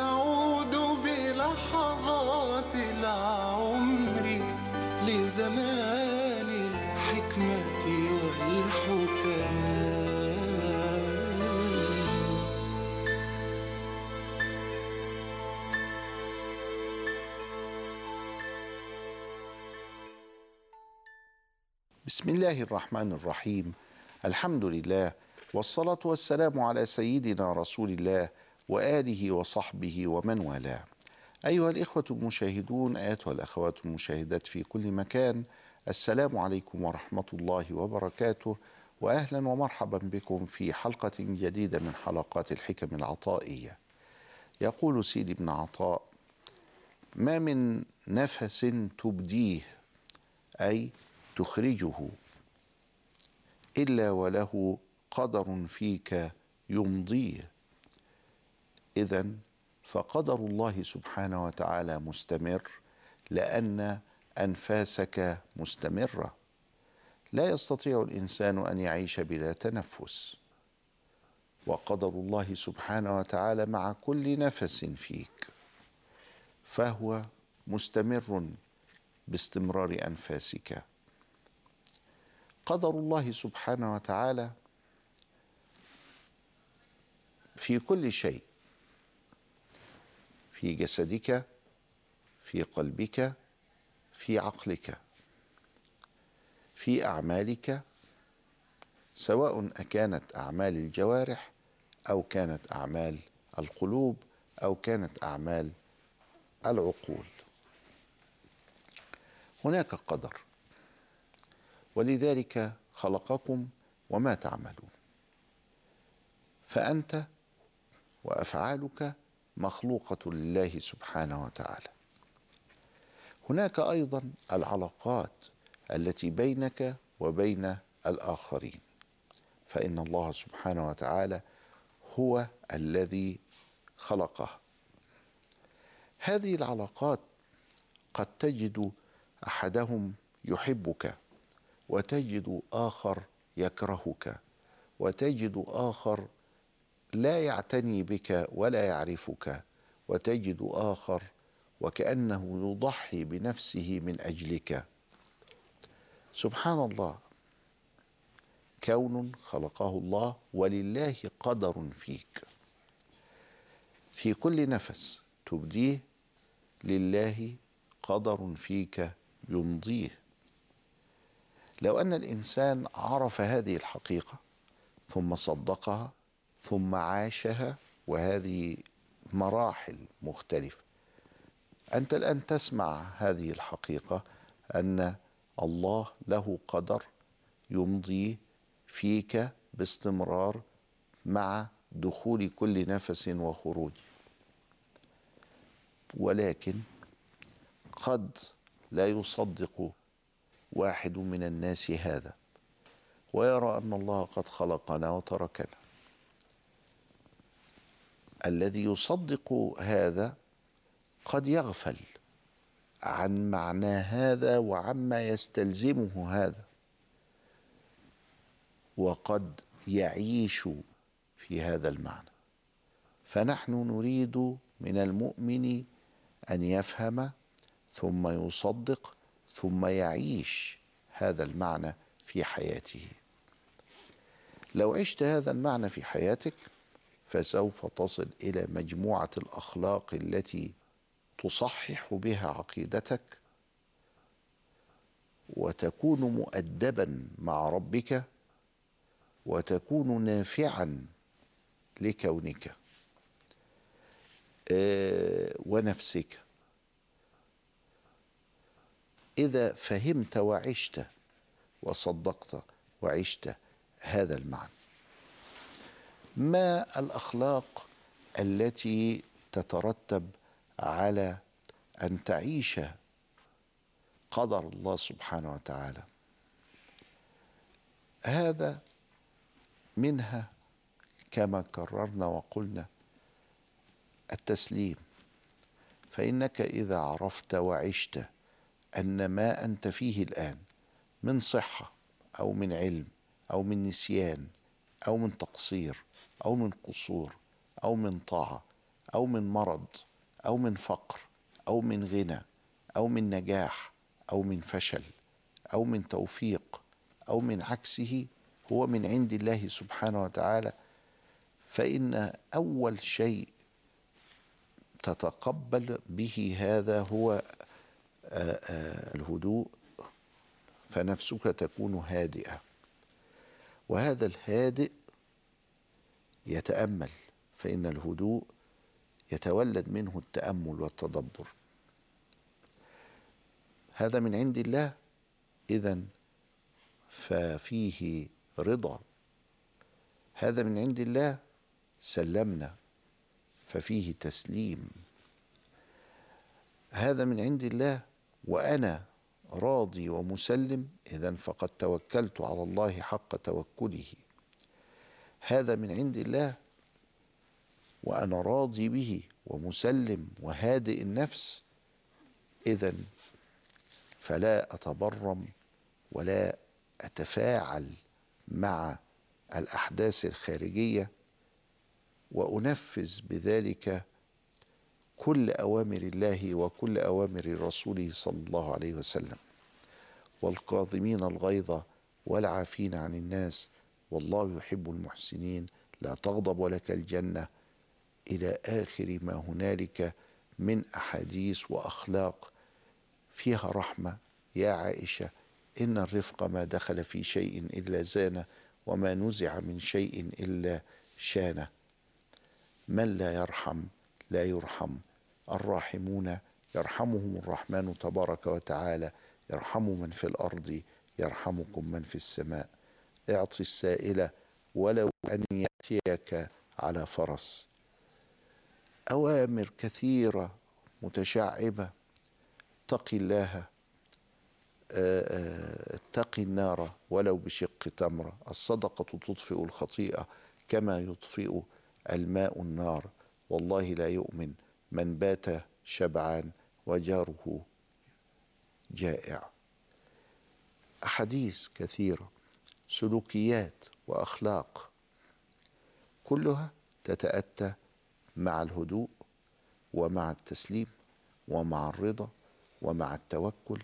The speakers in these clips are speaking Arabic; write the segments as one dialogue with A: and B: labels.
A: نعود بلحظات العمر لزمان الحكمة والحكماء
B: بسم الله الرحمن الرحيم. الحمد لله والصلاة والسلام على سيدنا رسول الله وآله وصحبه ومن والاه. أيها الإخوة المشاهدون أيتها الأخوات المشاهدات في كل مكان السلام عليكم ورحمة الله وبركاته وأهلا ومرحبا بكم في حلقة جديدة من حلقات الحكم العطائية. يقول سيدي بن عطاء ما من نفس تبديه أي تخرجه إلا وله قدر فيك يمضيه. اذا فقدر الله سبحانه وتعالى مستمر لأن أنفاسك مستمرة. لا يستطيع الإنسان أن يعيش بلا تنفس. وقدر الله سبحانه وتعالى مع كل نفس فيك. فهو مستمر باستمرار أنفاسك. قدر الله سبحانه وتعالى في كل شيء. في جسدك في قلبك في عقلك في أعمالك سواء أكانت أعمال الجوارح أو كانت أعمال القلوب أو كانت أعمال العقول. هناك قدر. ولذلك خلقكم وما تعملون. فأنت وأفعالك مخلوقة لله سبحانه وتعالى. هناك أيضا العلاقات التي بينك وبين الآخرين. فإن الله سبحانه وتعالى هو الذي خلقها هذه العلاقات قد تجد أحدهم يحبك وتجد آخر يكرهك وتجد آخر لا يعتني بك ولا يعرفك وتجد آخر وكأنه يضحي بنفسه من أجلك. سبحان الله. كون خلقه الله ولله قدر فيك. في كل نفس تبديه لله قدر فيك يمضيه. لو أن الإنسان عرف هذه الحقيقة ثم صدقها ثم عاشها وهذه مراحل مختلفة. أنت الآن تسمع هذه الحقيقة أن الله له قدر يمضي فيك باستمرار مع دخول كل نفس وخروج. ولكن قد لا يصدق واحد من الناس هذا ويرى أن الله قد خلقنا وتركنا. الذي يصدق هذا قد يغفل عن معنى هذا وعما يستلزمه هذا. وقد يعيش في هذا المعنى. فنحن نريد من المؤمن أن يفهم ثم يصدق ثم يعيش هذا المعنى في حياته. لو عشت هذا المعنى في حياتك فسوف تصل إلى مجموعة الأخلاق التي تصحح بها عقيدتك وتكون مؤدبا مع ربك وتكون نافعا لكونك. آه، ونفسك. إذا فهمت وعشت وصدقت وعشت هذا المعنى. ما الأخلاق التي تترتب على أن تعيش قدر الله سبحانه وتعالى؟ هذا منها كما كررنا وقلنا التسليم. فإنك إذا عرفت وعشت أن ما أنت فيه الآن من صحة أو من علم أو من نسيان أو من تقصير أو من قصور أو من طاعة أو من مرض أو من فقر أو من غنى أو من نجاح أو من فشل أو من توفيق أو من عكسه هو من عند الله سبحانه وتعالى. فإن أول شيء تتقبل به هذا هو آه، آه، الهدوء فنفسك تكون هادئة. وهذا الهادئ يتأمل فإن الهدوء يتولد منه التأمل والتدبر. هذا من عند الله اذا ففيه رضا. هذا من عند الله سلمنا ففيه تسليم. هذا من عند الله وأنا راضي ومسلم اذا فقد توكلت على الله حق توكله. هذا من عند الله وأنا راضي به ومسلم وهادئ النفس. اذا فلا أتبرم ولا أتفاعل مع الأحداث الخارجية وأنفذ بذلك كل أوامر الله وكل أوامر رسوله صلى الله عليه وسلم. والكاظمين الغيظ والعافين عن الناس. والله يحب المحسنين لا تغضب ولك الجنة. إلى آخر ما هنالك من أحاديث وأخلاق فيها رحمة. يا عائشة إن الرفق ما دخل في شيء إلا زانه وما نزع من شيء إلا شانه من لا يرحم لا يرحم. الراحمون يرحمهم الرحمن تبارك وتعالى. يرحم من في الأرض يرحمكم من في السماء. اعط السائل ولو أن يأتيك على فرس. أوامر كثيرة متشعبة. اتق الله. اتق النار ولو بشق تمره الصدقة تطفئ الخطيئة كما يطفئ الماء النار. والله لا يؤمن من بات شبعان وجاره جائع. أحاديث كثيرة. سلوكيات وأخلاق كلها تتأتى مع الهدوء ومع التسليم ومع الرضا ومع التوكل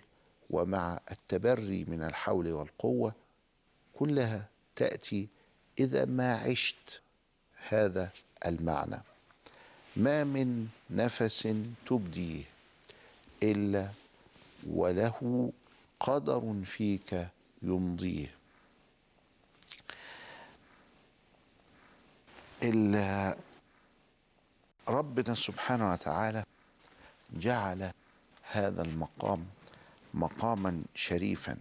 B: ومع التبري من الحول والقوة كلها تأتي إذا ما عشت هذا المعنى. ما من نفس تبديه إلا وله قدر فيك يمضيه إلا ربنا سبحانه وتعالى جعل هذا المقام مقاما شريفا.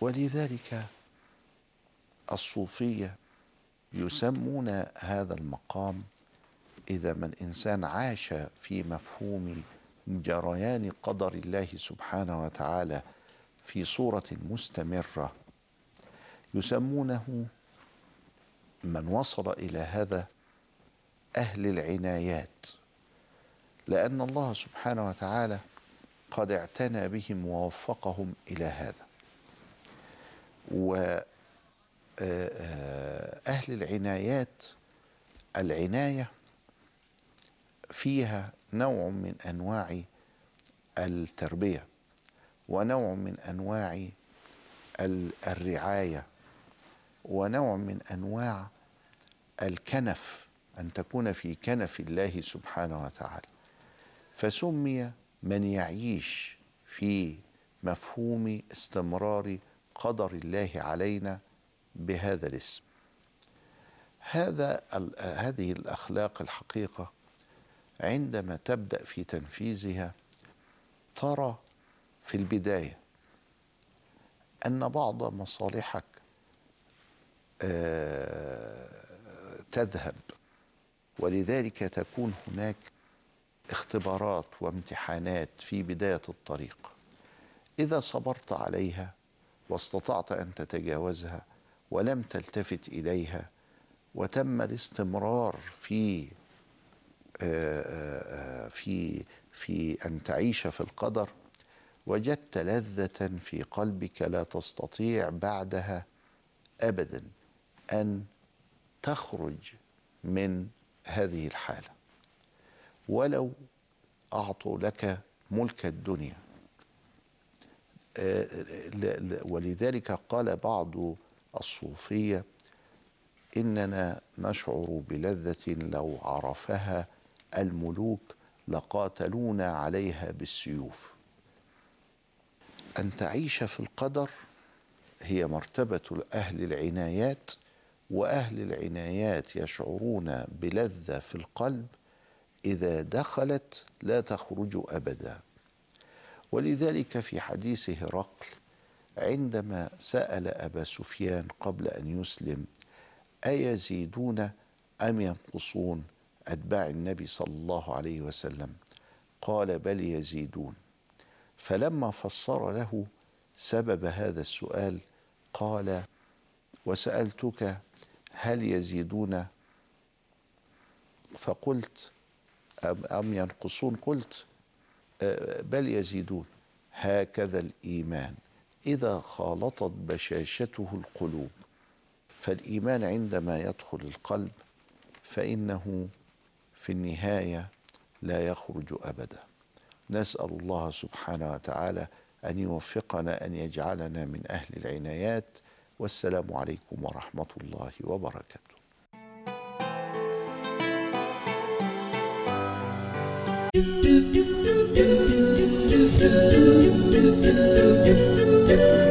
B: ولذلك الصوفية يسمون هذا المقام إذا ما الإنسان عاش في مفهوم جريان قدر الله سبحانه وتعالى في صورة مستمرة يسمونه من وصل إلى هذا أهل العنايات لأن الله سبحانه وتعالى قد اعتنى بهم ووفقهم إلى هذا. و أهل العنايات العناية فيها نوع من أنواع التربية ونوع من أنواع الرعاية. ونوع من أنواع الكنف أن تكون في كنف الله سبحانه وتعالى. فسمي من يعيش في مفهوم استمرار قدر الله علينا بهذا الاسم. هذا هذه الأخلاق الحقيقة عندما تبدأ في تنفيذها ترى في البداية أن بعض مصالحك تذهب. ولذلك تكون هناك اختبارات وامتحانات في بداية الطريق. إذا صبرت عليها واستطعت أن تتجاوزها ولم تلتفت إليها وتم الاستمرار في في في أن تعيش في القدر وجدت لذة في قلبك لا تستطيع بعدها ابدا. أن تخرج من هذه الحالة. ولو أعطوا لك ملك الدنيا. آه، ولذلك قال بعض الصوفية إننا نشعر بلذة لو عرفها الملوك لقاتلونا عليها بالسيوف. أن تعيش في القدر هي مرتبة أهل العنايات وأهل العنايات يشعرون بلذة في القلب إذا دخلت لا تخرج أبدا. ولذلك في حديث هرقل عندما سأل أبا سفيان قبل أن يسلم أيزيدون أم ينقصون؟ أتباع النبي صلى الله عليه وسلم. قال بل يزيدون. فلما فسر له سبب هذا السؤال قال وسألتك هل يزيدون؟ فقلت أم, أم ينقصون؟ قلت آه، بل يزيدون. هكذا الإيمان. إذا خالطت بشاشته القلوب فالإيمان عندما يدخل القلب فإنه في النهاية لا يخرج أبدا. نسأل الله سبحانه وتعالى أن يوفقنا أن يجعلنا من أهل العنايات والسلام عليكم ورحمه الله وبركاته Do do do do do do do do do do
C: do do